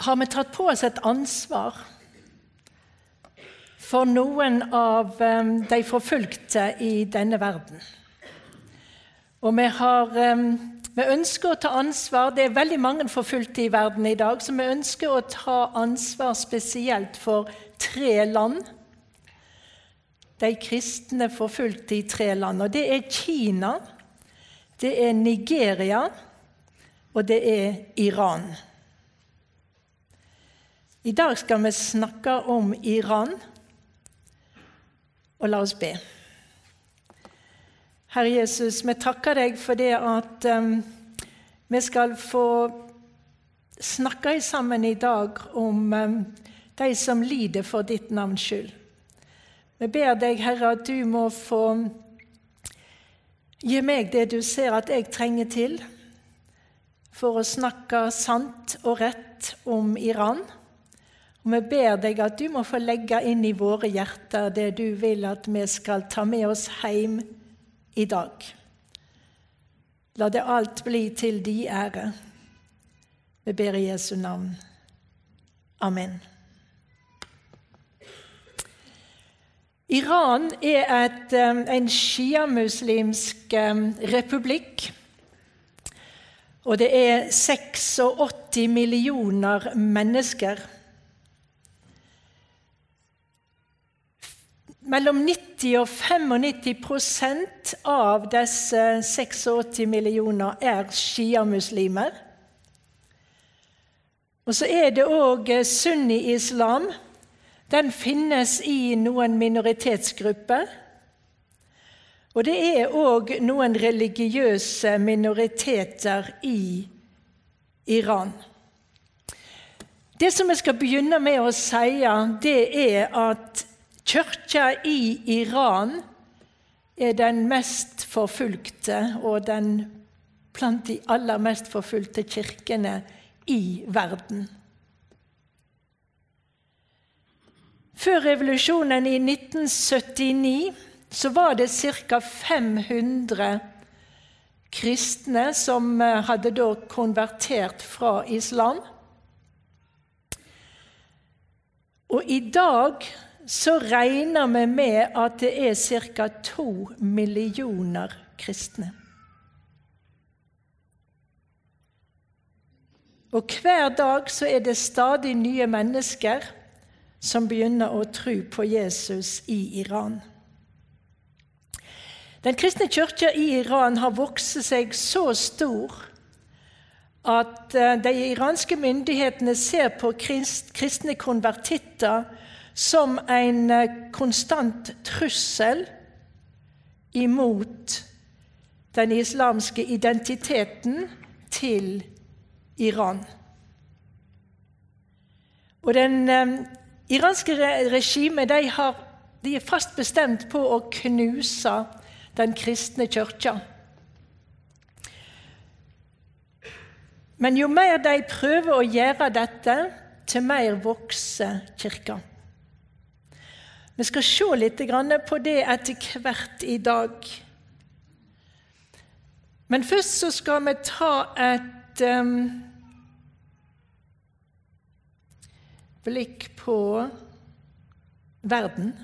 har vi tatt på oss et ansvar for noen av ehm, de forfulgte i denne verden. Og vi, har, ehm, vi ønsker å ta ansvar Det er veldig mange forfulgte i verden i dag, så vi ønsker å ta ansvar spesielt for tre land de kristne forfulgte i tre land. Og det er Kina, det er Nigeria, og det er Iran. I dag skal vi snakke om Iran, og la oss be. Herre Jesus, vi takker deg for det at um, vi skal få snakke sammen i dag om um, de som lider for ditt navns skyld. Vi ber deg, Herre, at du må få gi meg det du ser at jeg trenger til for å snakke sant og rett om Iran. Og vi ber deg at du må få legge inn i våre hjerter det du vil at vi skal ta med oss hjem i dag. La det alt bli til di ære. Vi ber i Jesu navn. Amen. Iran er et, en sjiamuslimsk republikk. Og det er 86 millioner mennesker. Mellom 90 og 95% av disse 86 millioner er sjiamuslimer. Og så er det òg sunni-islam. Den finnes i noen minoritetsgrupper. Og det er òg noen religiøse minoriteter i Iran. Det som jeg skal begynne med å si, det er at kirka i Iran er den mest forfulgte og den blant de aller mest forfulgte kirkene i verden. Før revolusjonen i 1979 så var det ca. 500 kristne som hadde da konvertert fra islam. Og i dag så regner vi med at det er ca. to millioner kristne. Og hver dag så er det stadig nye mennesker som begynner å tro på Jesus i Iran. Den kristne kirka i Iran har vokst seg så stor at de iranske myndighetene ser på kristne konvertitter som en konstant trussel imot den islamske identiteten til Iran. Og den iranske regimet de, de er fast bestemt på å knuse den kristne kirka. Men jo mer de prøver å gjøre dette, til mer vokser kirka. Vi skal se litt på det etter hvert i dag. Men først så skal vi ta et um, blikk på verden.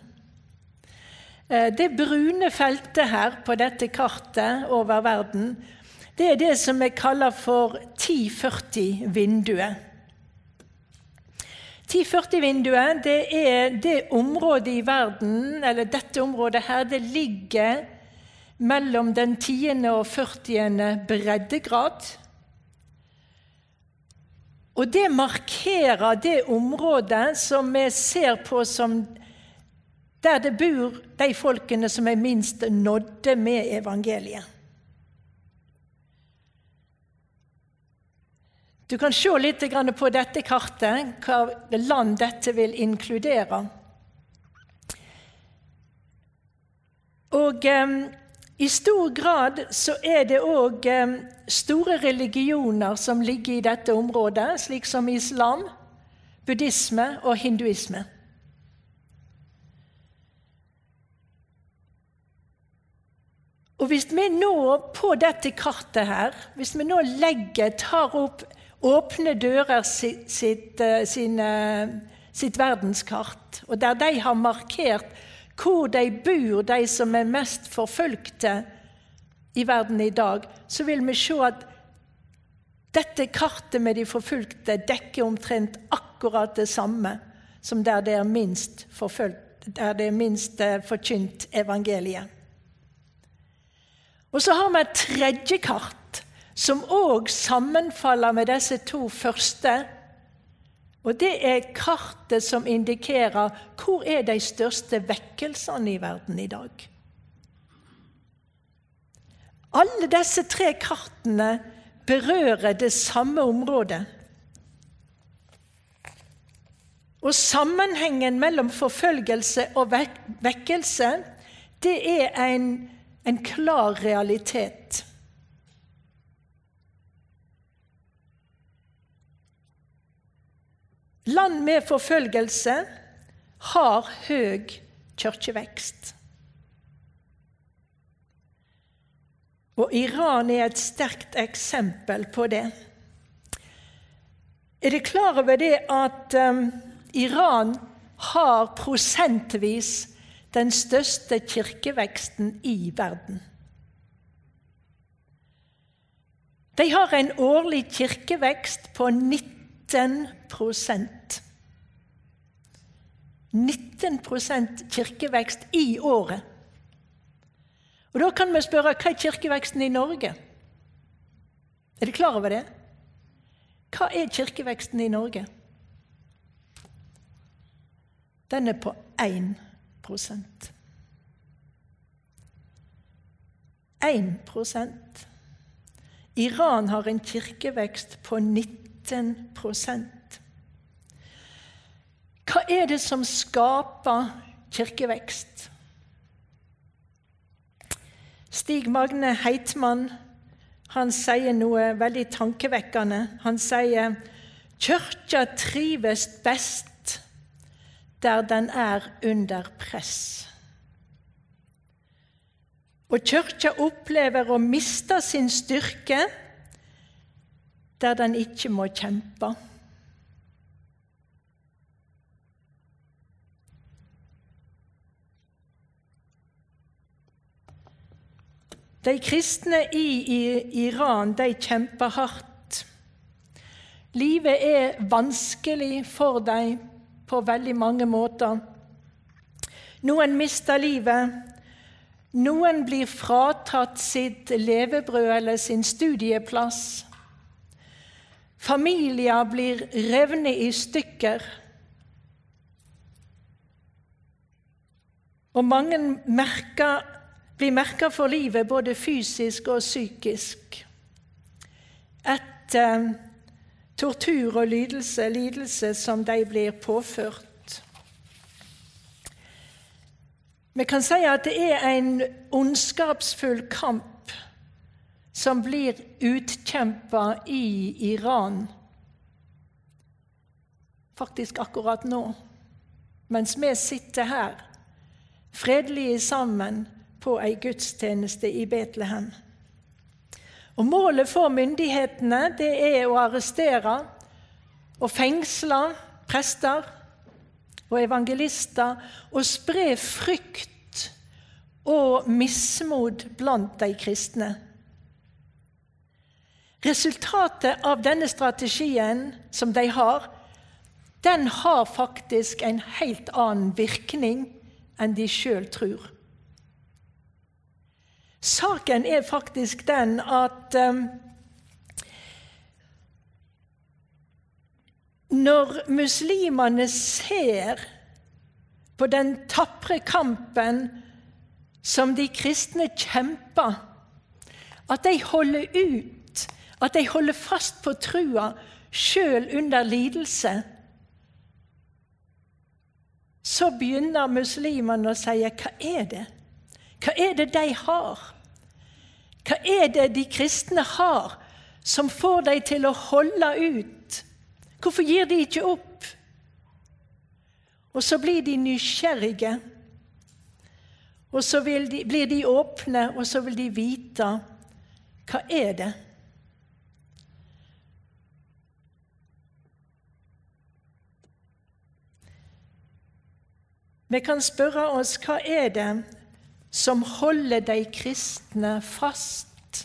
Det brune feltet her på dette kartet over verden, det er det som vi kaller for 1040-vinduet. 1040-vinduet det er det området i verden, eller dette området her, det ligger mellom den 10. og 40. breddegrad. Og det markerer det området som vi ser på som der det bor de folkene som er minst nådde med evangeliet. Du kan se litt på dette kartet hva land dette vil inkludere. Og eh, i stor grad så er det òg eh, store religioner som ligger i dette området, slik som islam, buddhisme og hinduisme. Og Hvis vi nå på dette kartet her, hvis vi nå legger, tar opp Åpne dører sitt, sitt, eh, sine, sitt verdenskart, og der de har markert hvor de bor, de som er mest forfulgte i verden i dag, så vil vi se at dette kartet med de forfulgte dekker omtrent akkurat det samme som der det er minst, forfulgt, der det er minst eh, forkynt evangeliet. Og så har vi et tredje kart som òg sammenfaller med disse to første. Og Det er kartet som indikerer hvor er de største vekkelsene i verden i dag. Alle disse tre kartene berører det samme området. Og sammenhengen mellom forfølgelse og vekkelse, det er en, en klar realitet. Land med forfølgelse har høy kirkevekst. Og Iran er et sterkt eksempel på det. Er dere klar over det at um, Iran har prosentvis den største kirkeveksten i verden? De har en årlig kirkevekst på 90 19 19% kirkevekst i året. Og Da kan vi spørre hva er kirkeveksten i Norge? Er dere klar over det? Hva er kirkeveksten i Norge? Den er på 1% 1% Iran har en kirkevekst på 19 19 Hva er det som skaper kirkevekst? Stig Magne Heitmann han sier noe veldig tankevekkende. Han sier kirka trives best der den er under press. Og kirka opplever å miste sin styrke der den ikke må kjempe. De kristne i Iran de kjemper hardt. Livet er vanskelig for dem på veldig mange måter. Noen mister livet. Noen blir fratatt sitt levebrød eller sin studieplass. Familier blir revnet i stykker. Og mange merker, blir merka for livet, både fysisk og psykisk. Etter tortur og lidelse, lidelse som de blir påført. Vi kan si at det er en ondskapsfull kamp som blir utkjempa i Iran. Faktisk akkurat nå, mens vi sitter her, fredelige sammen på ei gudstjeneste i Betlehem. Og Målet for myndighetene det er å arrestere og fengsle prester og evangelister og spre frykt og mismot blant de kristne. Resultatet av denne strategien som de har, den har faktisk en helt annen virkning enn de sjøl tror. Saken er faktisk den at um, når muslimene ser på den tapre kampen som de kristne kjemper, at de holder ut at de holder fast på trua sjøl under lidelse, så begynner muslimene å si hva er det? Hva er det de har? Hva er det de kristne har som får dem til å holde ut? Hvorfor gir de ikke opp? Og så blir de nysgjerrige. Og så de, blir de åpne, og så vil de vite hva er det Vi kan spørre oss hva er det som holder de kristne fast?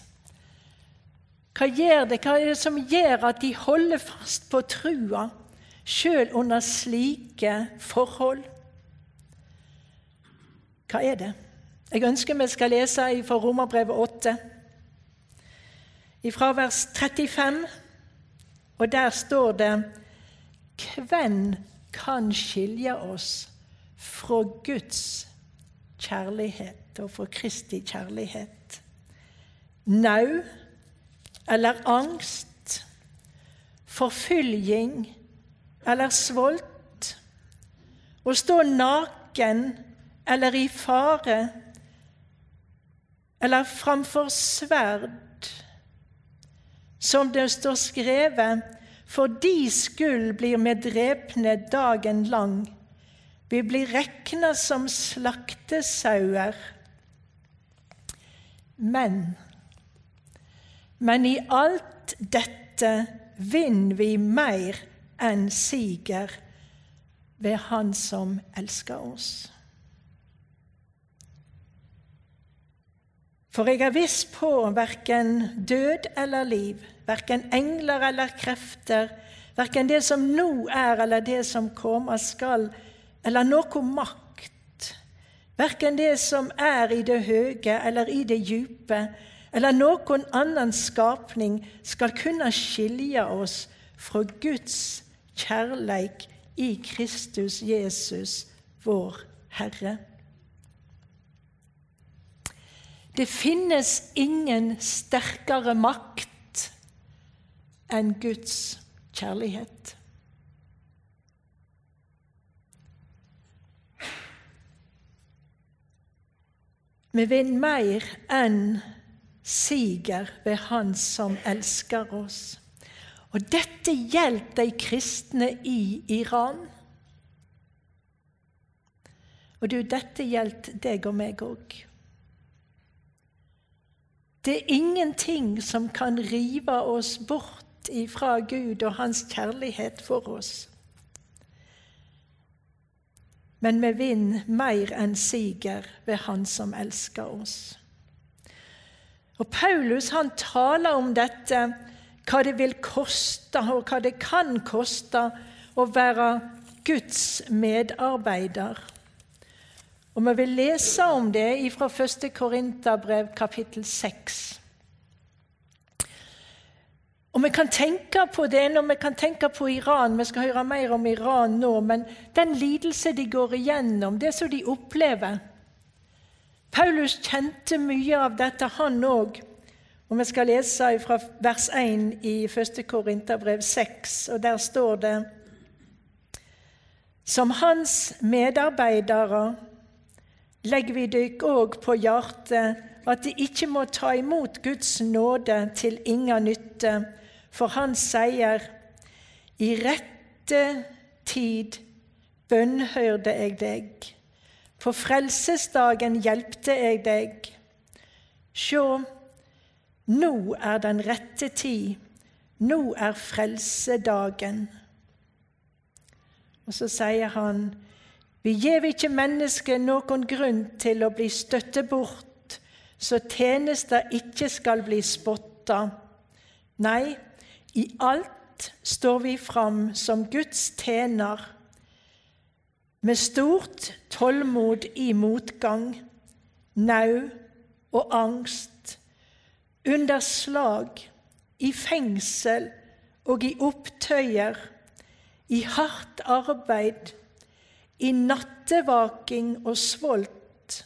Hva gjør det? Hva er det som gjør at de holder fast på trua, sjøl under slike forhold? Hva er det? Jeg ønsker vi skal lese fra Romerbrevet 8, fra vers 35. Og der står det Hvem kan skilje oss fra Guds kjærlighet og fra Kristi kjærlighet. Nau eller angst, forfølging eller svolt, å stå naken eller i fare eller framfor sverd, som det står skrevet, for de skyld blir vi drepne dagen lang. Vi blir regna som slaktesauer. Men men i alt dette vinner vi mer enn siger ved Han som elsker oss. For jeg er viss på verken død eller liv, verken engler eller krefter, verken det som nå er eller det som kommer skal, eller noe makt, verken det som er i det høye eller i det djupe, eller noen annen skapning, skal kunne skilje oss fra Guds kjærleik i Kristus Jesus, vår Herre. Det finnes ingen sterkere makt enn Guds kjærlighet. Vi vinner mer enn siger ved Han som elsker oss. Og dette gjelder de kristne i Iran. Og du, dette gjelder deg og meg òg. Det er ingenting som kan rive oss bort ifra Gud og Hans kjærlighet for oss. Men vi vinner mer enn siger ved Han som elsker oss. Og Paulus han taler om dette, hva det vil koste, og hva det kan koste å være Guds medarbeider. Og Vi vil lese om det fra 1. Korinterbrev kapittel 6. Og Vi kan tenke på det når vi kan tenke på Iran. Vi skal høre mer om Iran nå. Men den lidelse de går igjennom, det som de opplever Paulus kjente mye av dette, han òg. Og Vi skal lese fra vers 1 i 1. Korinterbrev 6, og der står det Som hans medarbeidere legger vi dykk òg på hjertet at de ikke må ta imot Guds nåde til ingen nytte for han sier, i rette tid bønnhørte jeg deg. På frelsesdagen hjelpte jeg deg. Sjå, nå er den rette tid. Nå er frelsedagen. Og så sier han, vi gjev ikke mennesket noen grunn til å bli støtte bort, så tjenester ikke skal bli spotta. Nei, i alt står vi fram som Guds tjener, med stort tålmod i motgang, nau og angst, under slag, i fengsel og i opptøyer, i hardt arbeid, i nattevaking og svolt.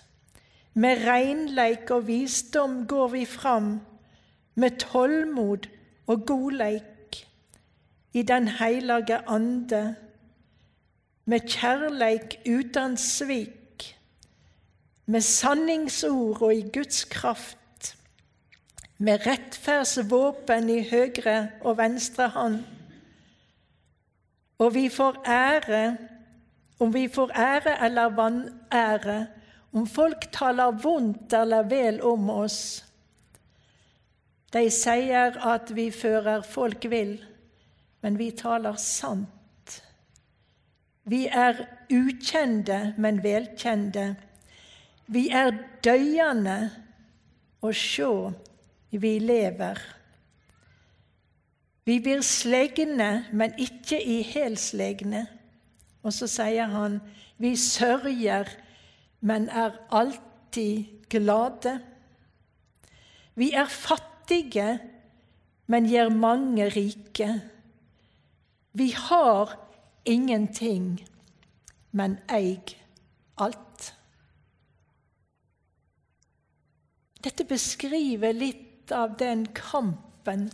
Med reinleik og visdom går vi fram, med tålmod og godleik i Den heilage ande, med kjærleik uten svik, med sanningsord og i Guds kraft, med rettferdsvåpen i høyre og venstre hånd. Og vi får ære, om vi får ære eller vanære, om folk taler vondt eller vel om oss. De sier at vi fører folk vill, men vi taler sant. Vi er ukjente, men velkjente. Vi er døyende, og sjå, vi lever. Vi blir slegne, men ikke i helslegne. Og så sier han, vi sørger, men er alltid glade. Vi er fattige, men gjør mange rike. Vi har ingenting, men eig alt. Dette beskriver litt av den kampen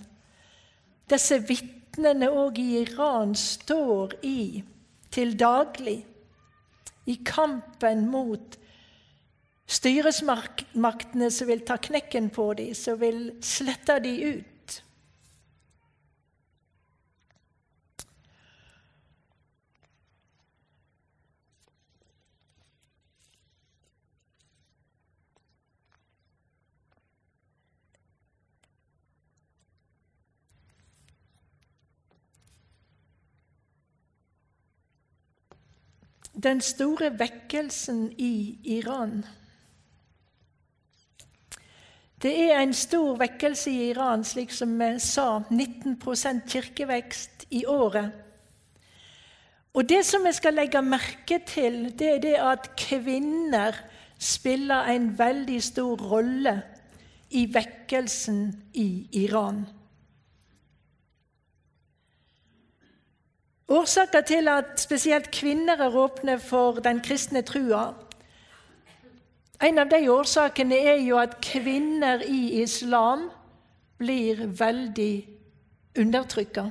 disse vitnene òg i Iran står i til daglig, i kampen mot styresmaktene som vil ta knekken på dem, som vil slette dem ut. den store vekkelsen i Iran. Det er en stor vekkelse i Iran, slik som vi sa, 19% kirkevekst i året. Og Det som vi skal legge merke til, det er det at kvinner spiller en veldig stor rolle i vekkelsen i Iran. Årsaker til at spesielt kvinner er åpne for den kristne trua En av de årsakene er jo at kvinner i islam blir veldig undertrykka.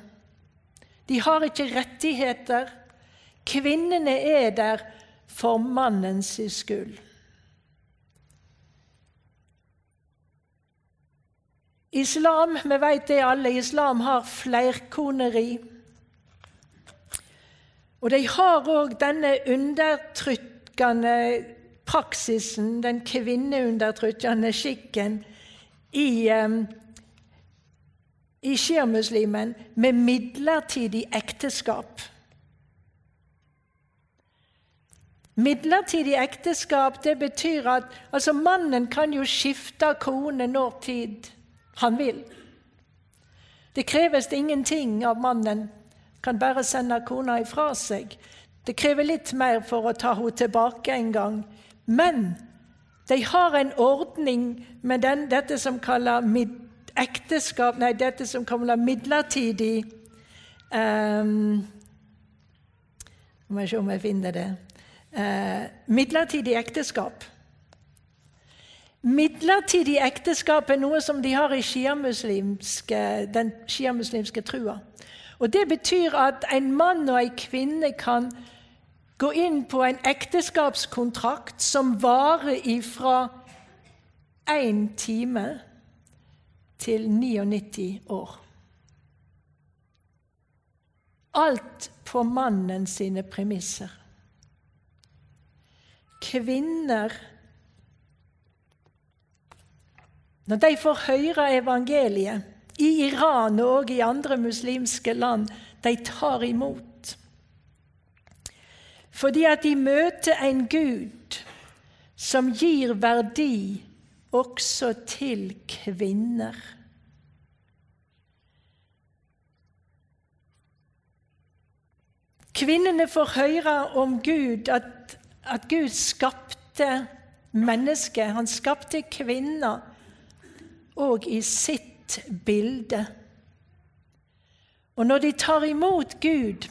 De har ikke rettigheter. Kvinnene er der for mannens skyld. Islam, vi vet det alle, islam har flerkoneri. Og de har òg denne undertrykkende praksisen, den kvinneundertrykkende skikken, i, i sjiamuslimen med midlertidig ekteskap. Midlertidig ekteskap det betyr at altså mannen kan jo skifte kone når tid han vil. Det kreves ingenting av mannen kan bare sende kona ifra seg. Det krever litt mer for å ta henne tilbake en gang. Men de har en ordning med den, dette som kaller mid, ekteskap Nei, dette som kaller midlertidig um, Må se om jeg finner det. Uh, midlertidig ekteskap. Midlertidig ekteskap er noe som de har i den sjiamuslimske trua. Og Det betyr at en mann og en kvinne kan gå inn på en ekteskapskontrakt som varer ifra én time til 99 år. Alt på mannen sine premisser. Kvinner Når de får høre evangeliet i Iran og i andre muslimske land, de tar imot. Fordi at de møter en Gud som gir verdi også til kvinner. Kvinnene får høre om Gud, at, at Gud skapte mennesket. Han skapte kvinner òg i sitt bilde. Og når de tar imot Gud,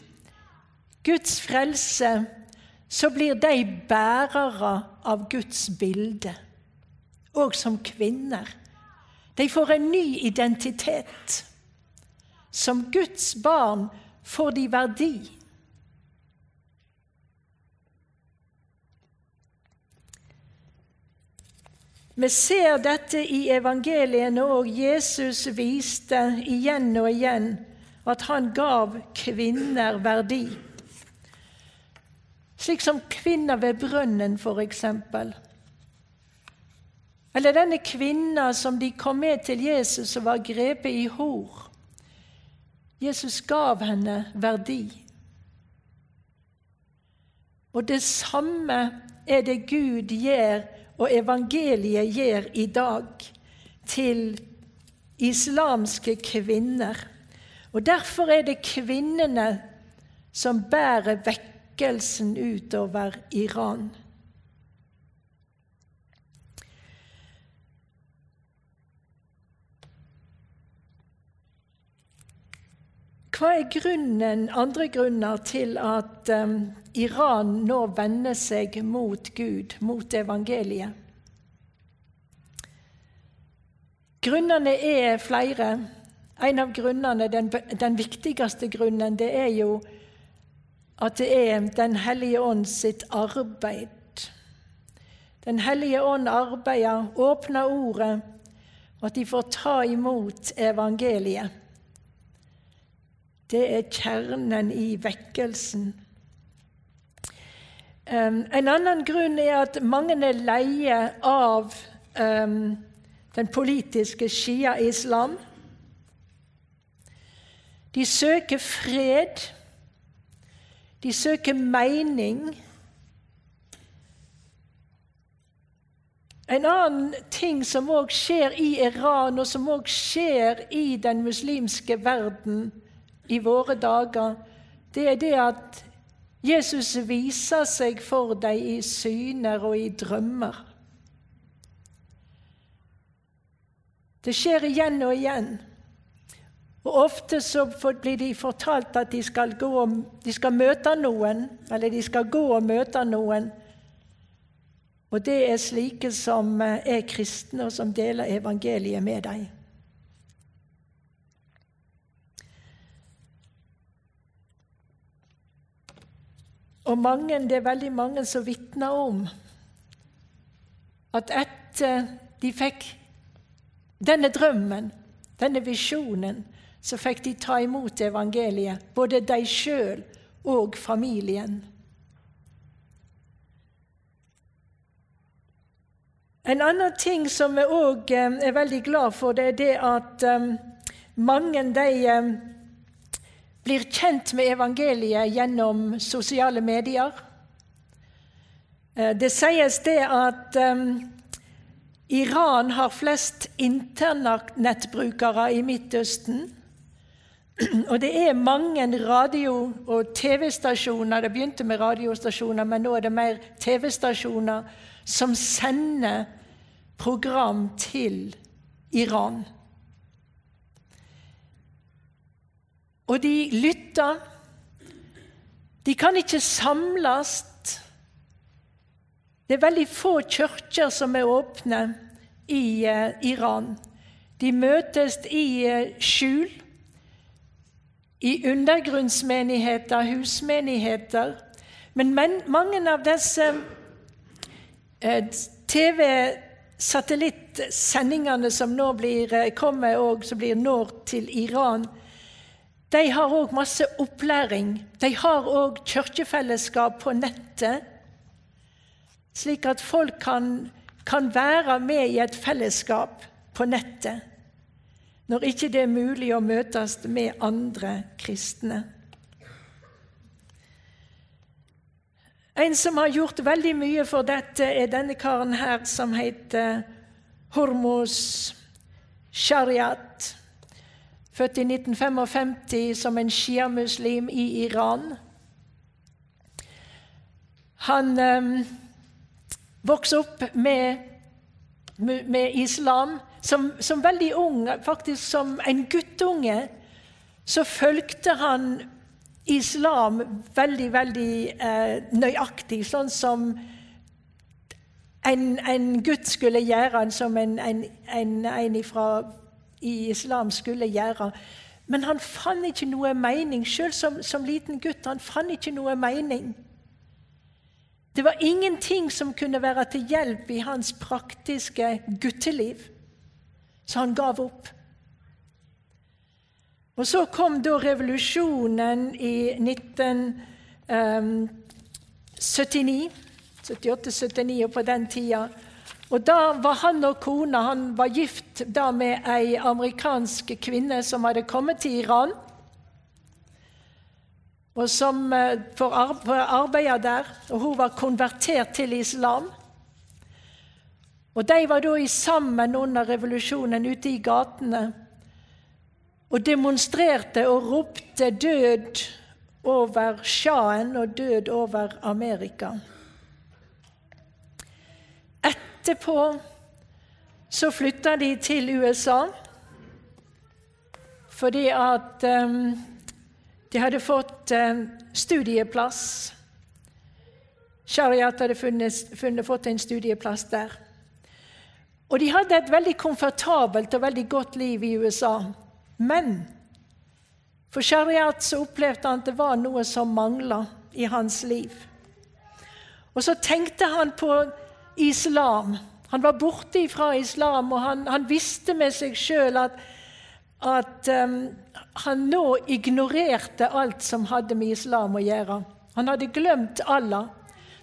Guds frelse, så blir de bærere av Guds bilde, og som kvinner. De får en ny identitet. som Guds barn får de verdi. Vi ser dette i evangeliene, og Jesus viste igjen og igjen at han gav kvinner verdi. Slik som kvinner ved brønnen, f.eks. Eller denne kvinna som de kom med til Jesus og var grepet i hor. Jesus gav henne verdi. Og det samme er det Gud gjør og evangeliet gjør i dag til islamske kvinner. Og Derfor er det kvinnene som bærer vekkelsen utover Iran. Hva er grunnen, andre grunner til at um, Iran nå vender seg mot Gud, mot evangeliet? Grunnene er flere. En av grunnene, den, den viktigste grunnen, det er jo at det er Den hellige ånd sitt arbeid. Den hellige ånd arbeider, åpner ordet, og at de får ta imot evangeliet. Det er kjernen i vekkelsen. Um, en annen grunn er at mange er leie av um, den politiske shia-islam. De søker fred. De søker mening. En annen ting som òg skjer i Iran, og som òg skjer i den muslimske verden, i våre dager, det er det at Jesus viser seg for deg i syner og i drømmer. Det skjer igjen og igjen. Og Ofte så blir de fortalt at de skal, gå, de skal møte noen, eller de skal gå og møte noen. Og det er slike som er kristne, og som deler evangeliet med dem. Og mange, det er veldig mange som vitner om at etter de fikk denne drømmen, denne visjonen, så fikk de ta imot evangeliet, både de sjøl og familien. En annen ting som vi òg eh, er veldig glad for, det er det at um, mange de um, blir kjent med evangeliet gjennom sosiale medier. Eh, det sies det at Iran har flest internettbrukere i Midtøsten. Og det er mange radio- og TV-stasjoner Det begynte med radiostasjoner, men nå er det mer TV-stasjoner som sender program til Iran. Og de lytter. De kan ikke samles. Det er veldig få kirker som er åpne i uh, Iran. De møtes i uh, skjul, i undergrunnsmenigheter, husmenigheter. Men, men mange av disse eh, TV-satellittsendingene som nå blir, kommer og som blir når til Iran, de har òg masse opplæring. De har òg kirkefellesskap på nettet, slik at folk kan, kan, være med i et fellesskap på nettet når ikke det er mulig å møtes med andre kristne. En som har gjort veldig mye for dette, er denne karen her som heter Hormos Shariat født i 1955 som en sjiamuslim i Iran. Han eh, vokste opp med, med islam. Som, som, veldig ung, faktisk som en guttunge, så fulgte han islam veldig, veldig eh, nøyaktig, sånn som en, en gutt skulle gjøre, som en, en, en, en fra i islam skulle gjøre. Men han fant ikke noe mening, selv som, som liten gutt. Han fant ikke noe mening. Det var ingenting som kunne være til hjelp i hans praktiske gutteliv, så han gav opp. Og Så kom da revolusjonen i 1979, 78-79 og på den tida. Og Da var han og kona han var gift da med ei amerikansk kvinne som hadde kommet til Iran, og som for arbeider der. Og hun var konvertert til islam. Og De var da sammen under revolusjonen ute i gatene og demonstrerte og ropte 'død over sjahen' og 'død over Amerika'. Etterpå så flytta de til USA fordi at um, de hadde fått um, studieplass. Shariat hadde funnet, funnet, fått en studieplass der. Og de hadde et veldig komfortabelt og veldig godt liv i USA. Men for Shariat så opplevde han at det var noe som mangla i hans liv. Og så tenkte han på islam. Han var borte fra islam, og han, han visste med seg sjøl at, at um, han nå ignorerte alt som hadde med islam å gjøre. Han hadde glemt Allah.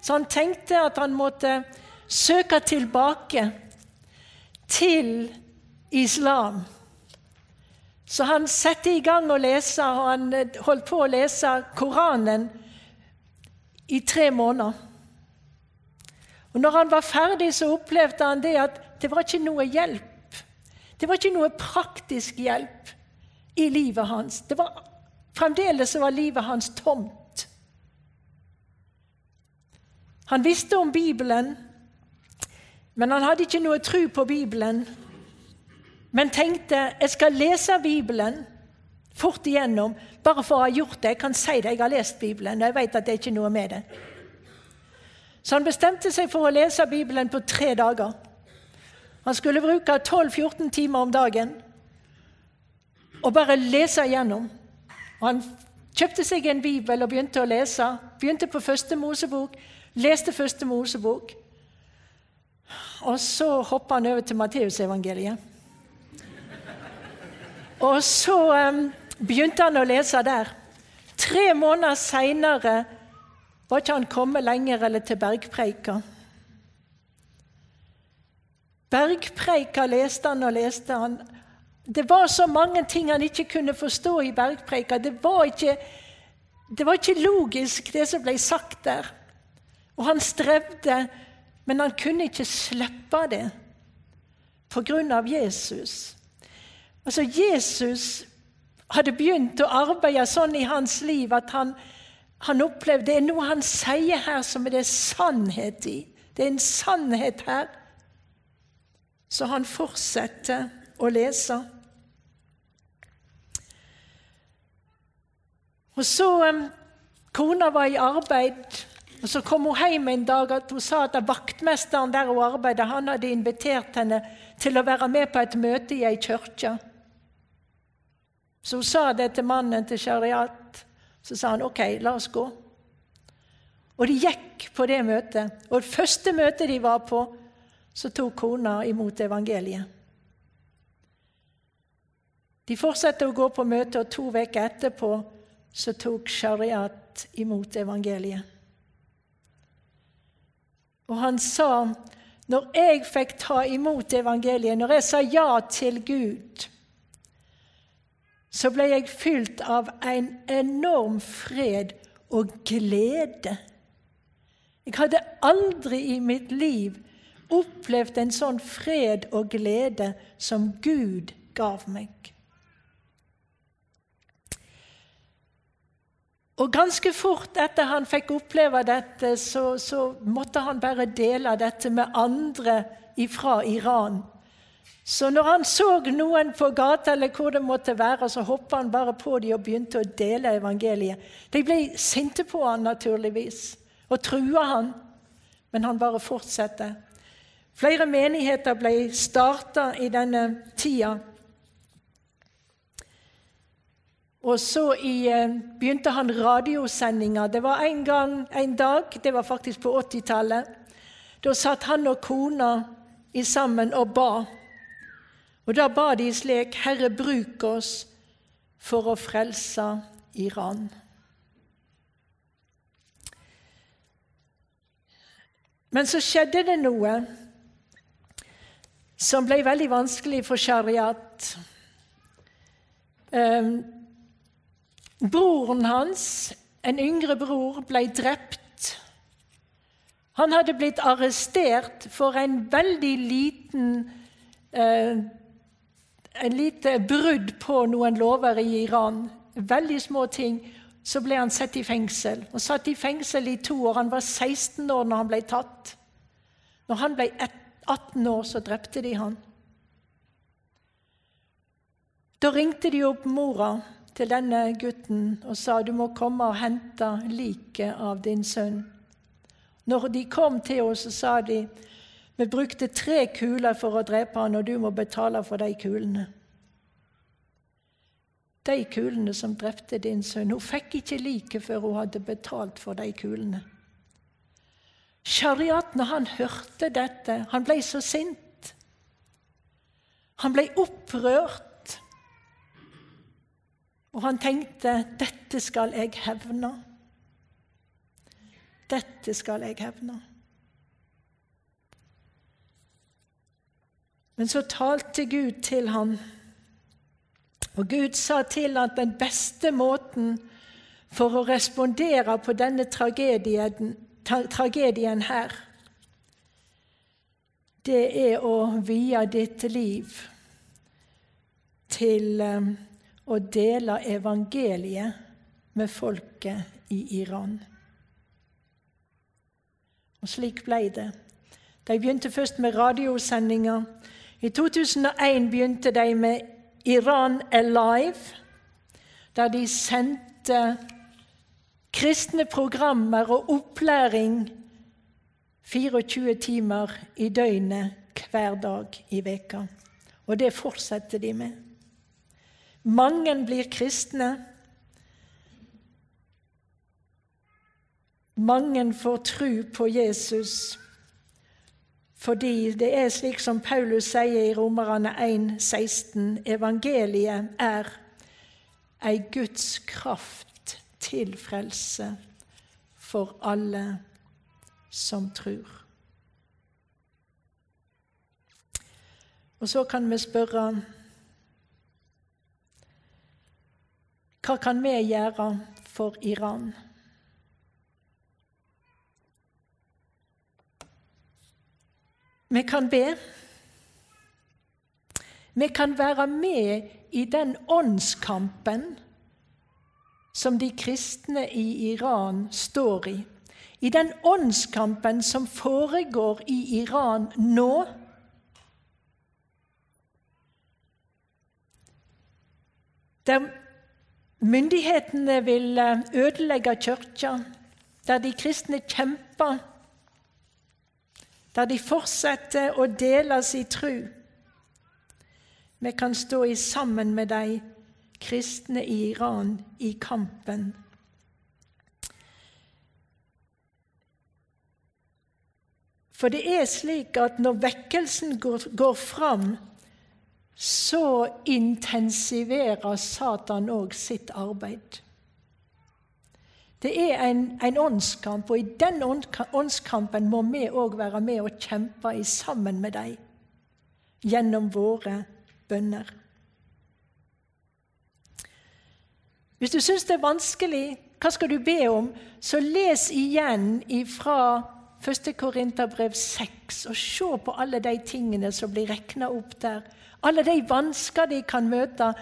Så han tenkte at han måtte søke tilbake til islam. Så han satte i gang å lese, og han eh, holdt på å lese Koranen i tre måneder. Og når han var ferdig, så opplevde han det at det var ikke noe hjelp. Det var ikke noe praktisk hjelp i livet hans. Det var, fremdeles var livet hans tomt. Han visste om Bibelen, men han hadde ikke noe tro på Bibelen men tenkte jeg skal lese Bibelen fort igjennom bare for å ha gjort det. Jeg kan si det, jeg har lest Bibelen, og jeg vet at det er ikke noe med det. Så han bestemte seg for å lese Bibelen på tre dager. Han skulle bruke 12-14 timer om dagen og bare lese igjennom. Og han kjøpte seg en bibel og begynte å lese. Begynte på første Mosebok, leste første Mosebok. Og så hopper han over til Matteusevangeliet. Og så um, begynte han å lese der. Tre måneder seinere var ikke han kommet lenger eller til bergpreika. Bergpreika leste han og leste han. Det var så mange ting han ikke kunne forstå i bergpreika. Det var ikke, det var ikke logisk, det som ble sagt der. Og han strevde, men han kunne ikke slippe det på grunn av Jesus. Altså, Jesus hadde begynt å arbeide sånn i hans liv at han, han opplevde Det er noe han sier her som det er sannhet i. Det er en sannhet her. Så han fortsetter å lese. Og så um, Kona var i arbeid, og så kom hun hjem en dag at hun sa at vaktmesteren der hun arbeidet, han hadde invitert henne til å være med på et møte i ei kirke. Så hun sa det til mannen til Shariat. Så sa han OK, la oss gå. Og de gikk på det møtet. Og det første møtet de var på, så tok kona imot evangeliet. De fortsatte å gå på møtet, og to uker etterpå så tok Shariat imot evangeliet. Og han sa, når jeg fikk ta imot evangeliet, når jeg sa ja til Gud så ble jeg fylt av en enorm fred og glede. Jeg hadde aldri i mitt liv opplevd en sånn fred og glede som Gud gav meg. Og ganske fort etter han fikk oppleve dette, så, så måtte han bare dele dette med andre fra Iran. Så når han så noen på gata eller hvor det måtte være, så hoppa han bare på dem og begynte å dele evangeliet. De ble sinte på han naturligvis og trua han, men han bare fortsatte. Flere menigheter ble starta i denne tida. Og så i, eh, begynte han radiosendinger. Det var en gang, en dag, det var faktisk på 80-tallet. Da satt han og kona i sammen og ba. Og da ba de slik, Herre, bruk oss for å frelse Iran. Men så skjedde det noe som ble veldig vanskelig for Shariat. Um, broren hans, en yngre bror, ble drept. Han hadde blitt arrestert for en veldig liten eh, en lite brudd på noen lover i Iran. Veldig små ting. Så ble han satt i fengsel. Han satt i fengsel i to år. Han var 16 år når han ble tatt. Når han ble 18 år, så drepte de han. Da ringte de opp mora til denne gutten og sa du må komme og hente liket av din sønn. Når de kom til oss, så sa de vi brukte tre kuler for å drepe han, og du må betale for de kulene. De kulene som drepte din sønn. Hun fikk ikke liket før hun hadde betalt for de kulene. Shariat, når han hørte dette, han ble så sint. Han ble opprørt. Og han tenkte 'Dette skal jeg hevne'. Dette skal jeg hevne. Men så talte Gud til ham, og Gud sa til at den beste måten for å respondere på denne tragedien, tragedien her, det er å vie ditt liv til um, å dele evangeliet med folket i Iran. Og slik ble det. De begynte først med radiosendinger. I 2001 begynte de med Iran Alive, der de sendte kristne programmer og opplæring 24 timer i døgnet hver dag i veka. Og det fortsetter de med. Mange blir kristne. Mange får tro på Jesus. Fordi det er slik som Paulus sier i Romerne 1, 16, evangeliet er ei Guds kraft til frelse for alle som tror. Og så kan vi spørre Hva kan vi gjøre for Iran? Vi kan be. Vi kan være med i den åndskampen som de kristne i Iran står i. I den åndskampen som foregår i Iran nå. Der myndighetene vil ødelegge kirka, der de kristne kjemper der de fortsetter å dele sin tru. Vi kan stå sammen med de kristne i Iran i kampen. For det er slik at når vekkelsen går, går fram, så intensiverer Satan òg sitt arbeid. Det er en, en åndskamp, og i den åndskampen må vi òg være med og kjempe i sammen med dem gjennom våre bønner. Hvis du syns det er vanskelig, hva skal du be om? Så les igjen fra 1. Korinterbrev 6 og se på alle de tingene som blir regna opp der. Alle de vansker de kan møte.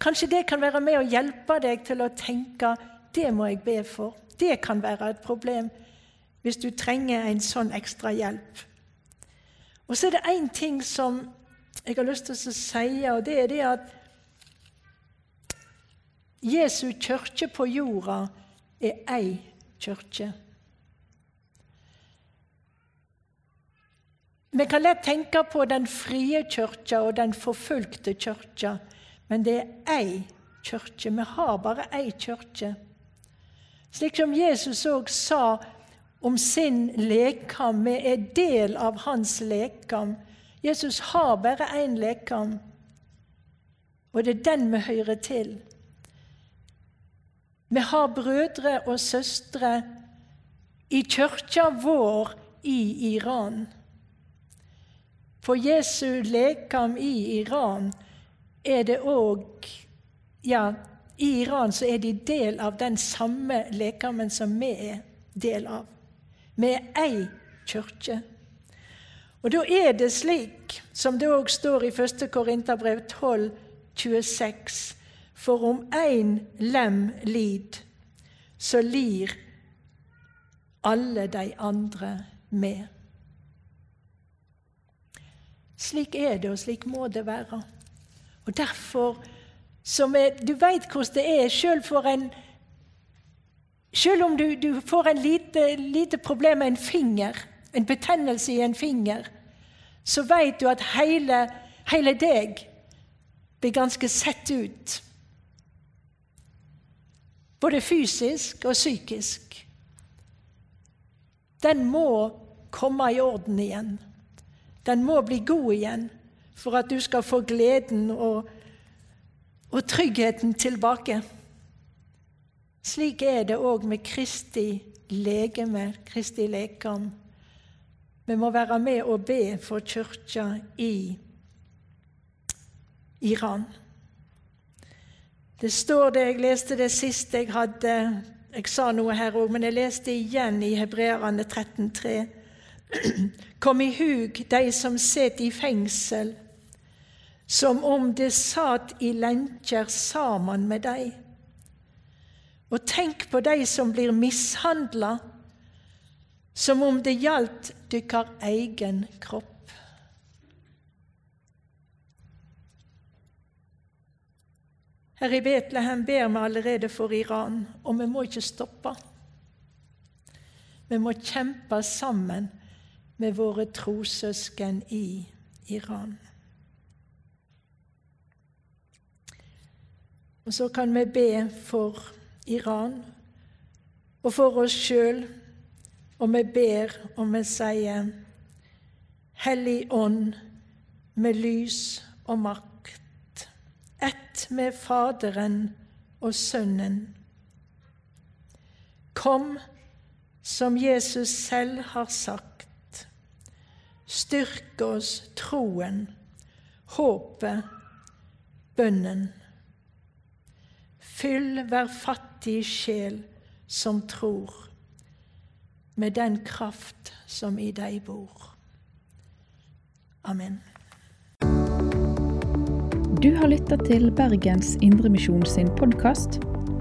Kanskje det kan være med å hjelpe deg til å tenke det må jeg be for. Det kan være et problem hvis du trenger en sånn ekstra hjelp. Og så er det én ting som jeg har lyst til å si, og det er det at Jesu kirke på jorda er ei kirke. Vi kan lett tenke på den frie kirka og den forfulgte kirka, men det er ei kirke. Vi har bare ei kirke. Slik som Jesus òg sa om sin lekam. Vi er del av hans lekam. Jesus har bare én lekam, og det er den vi hører til. Vi har brødre og søstre i kirka vår i Iran. For Jesu lekam i Iran er det òg Ja, i Iran så er de del av den samme lekamen som vi er del av. Vi er ei kirke. Og da er det slik, som det òg står i 1. Korinterbrev 12, 26, for om én lem lid, så lir alle de andre med. Slik er det, og slik må det være. Og derfor er, Du veit hvordan det er, sjøl for en selv om du, du får en lite, lite, problem med en finger, en betennelse i en finger, så vet du at hele, hele deg blir ganske sett ut. Både fysisk og psykisk. Den må komme i orden igjen. Den må bli god igjen for at du skal få gleden og, og tryggheten tilbake. Slik er det òg med Kristi legeme, Kristi lekam. Vi må være med og be for kirka i Iran. Det står det, Jeg leste det siste jeg hadde Jeg sa noe her òg, men jeg leste igjen i Hebreerne 13,3. Kom i hug de som sitter i fengsel, som om det satt i lenker sammen med dei. Og tenk på de som blir mishandla, som om det gjaldt dykkar egen kropp. Her i Betlehem ber vi allerede for Iran, og vi må ikke stoppe. Vi må kjempe sammen med våre trossøsken i Iran. Og så kan vi be for Iran og for oss sjøl, og vi ber og vi sier Hellig Ånd med lys og makt, ett med Faderen og Sønnen. Kom, som Jesus selv har sagt. Styrk oss troen, håpet, bønnen. Fyll hver fattig sjel som tror, med den kraft som i deg bor. Amen. Du har lytta til Bergens Indremisjon sin podkast.